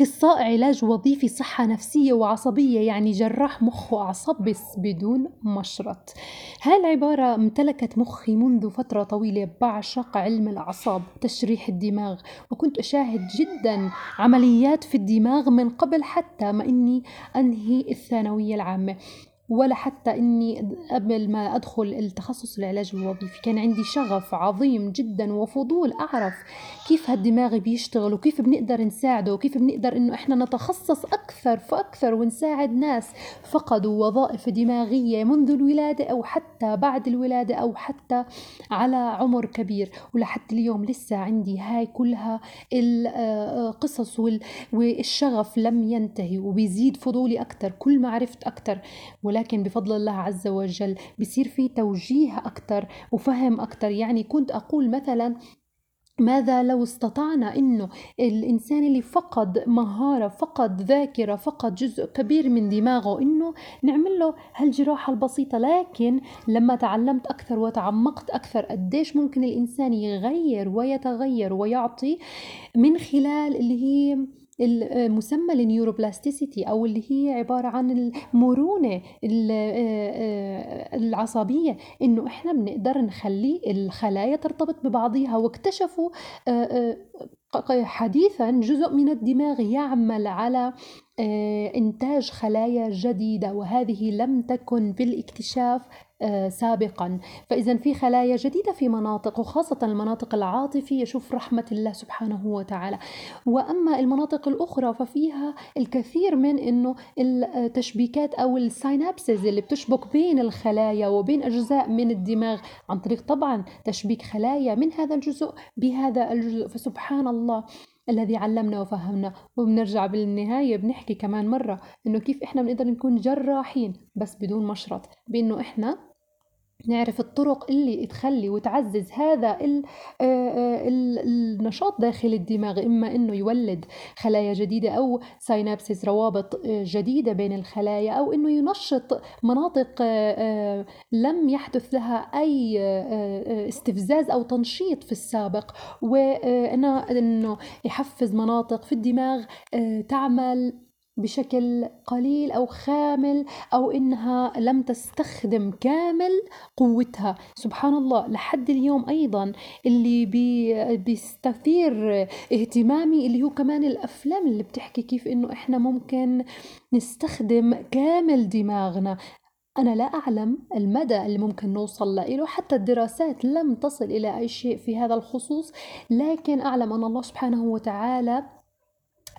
أخصائي علاج وظيفي صحة نفسية وعصبية يعني جراح مخ وأعصاب بس بدون مشرط. هاي العبارة امتلكت مخي منذ فترة طويلة بعشق علم الأعصاب تشريح الدماغ وكنت أشاهد جدا عمليات في الدماغ من قبل حتى ما إني أنهي الثانوية العامة. ولا حتى إني قبل ما أدخل التخصص العلاج الوظيفي كان عندي شغف عظيم جدا وفضول أعرف كيف هالدماغ بيشتغل وكيف بنقدر نساعده وكيف بنقدر إنه إحنا نتخصص أكثر فأكثر ونساعد ناس فقدوا وظائف دماغية منذ الولادة أو حتى بعد الولادة أو حتى على عمر كبير. ولحد اليوم لسه عندي هاي كلها القصص والشغف لم ينتهي وبيزيد فضولي أكثر. كل ما عرفت أكثر ولكن ولكن بفضل الله عز وجل بصير في توجيه أكتر وفهم أكتر. يعني كنت أقول مثلا ماذا لو استطعنا إنه الإنسان اللي فقد مهارة فقد ذاكرة فقد جزء كبير من دماغه إنه نعمل له هالجراحة البسيطة. لكن لما تعلمت أكثر وتعمقت أكثر قديش ممكن الإنسان يغير ويتغير ويعطي من خلال اللي هي المسمى النيوروبلاستيسيتي أو اللي هي عبارة عن المرونة آه، آه، العصبية إنه إحنا بنقدر نخلي الخلايا ترتبط ببعضها واكتشفوا آه، حديثا جزء من الدماغ يعمل على إنتاج خلايا جديدة وهذه لم تكن بالاكتشاف آه، سابقا. فإذا في خلايا جديدة في مناطق وخاصة المناطق العاطفية شوف رحمة الله سبحانه وتعالى. وأما المناطق الأخرى ففيها الكثير من أنه التشبيكات أو الساينابسز اللي بتشبك بين الخلايا وبين أجزاء من الدماغ. عن طريق طبعا تشبيك خلايا من هذا الجزء بهذا الجزء. فسبحان الله. الذي علمنا وفهمنا. وبنرجع بالنهاية بنحكي كمان مرة إنه كيف إحنا بنقدر نكون جراحين بس بدون مشرط. بإنه إحنا نعرف الطرق اللي تخلي وتعزز هذا آه، آه، النشاط داخل الدماغ إما أنه يولد خلايا جديدة أو ساينابسيس روابط آه، جديدة بين الخلايا أو أنه ينشط مناطق لم يحدث لها أي استفزاز أو تنشيط في السابق. وأنه يحفز مناطق في الدماغ تعمل بشكل قليل أو خامل أو إنها لم تستخدم كامل قوتها. سبحان الله لحد اليوم أيضا اللي بي بيستثير اهتمامي اللي هو كمان الأفلام اللي بتحكي كيف إنه إحنا ممكن نستخدم كامل دماغنا. أنا لا أعلم المدى اللي ممكن نوصل له حتى الدراسات لم تصل إلى أي شيء في هذا الخصوص لكن أعلم أن الله سبحانه وتعالى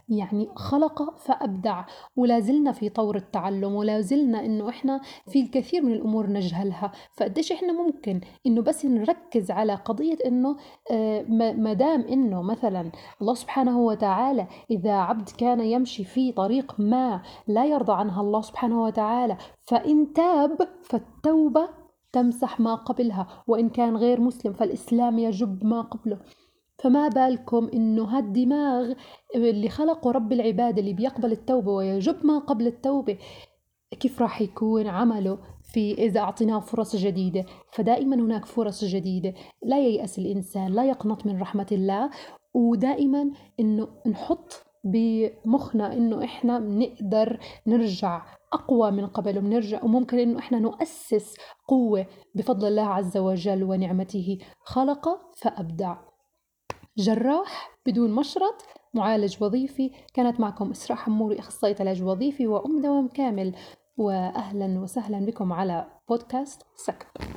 يعني خلق فأبدع. ولا زلنا في طور التعلم ولا زلنا إنه إحنا في الكثير من الأمور نجهلها. فقديش إحنا ممكن إنه بس نركز على قضية إنه آه، ما دام إنه مثلا الله سبحانه وتعالى إذا عبد كان يمشي في طريق ما لا يرضى عنها الله سبحانه وتعالى فإن تاب فالتوبة تمسح ما قبلها. وإن كان غير مسلم فالإسلام يجب ما قبله. فما بالكم إنه هالدماغ اللي خلقه رب العباد اللي بيقبل التوبة ويجب ما قبل التوبة كيف راح يكون عمله في إذا أعطيناه فرص جديدة؟ فدائما هناك فرص جديدة. لا ييأس الإنسان لا يقنط من رحمة الله. ودائما إنه نحط بمخنا إنه إحنا بنقدر نرجع أقوى من قبل وبنرجع وممكن إنه إحنا نؤسس قوة بفضل الله عز وجل ونعمته. خلق فأبدع. جراح بدون مشرط معالج وظيفي. كانت معكم إسراء حموري أخصائية علاج وظيفي وأم دوام كامل. وأهلا وسهلا بكم على بودكاست سكب.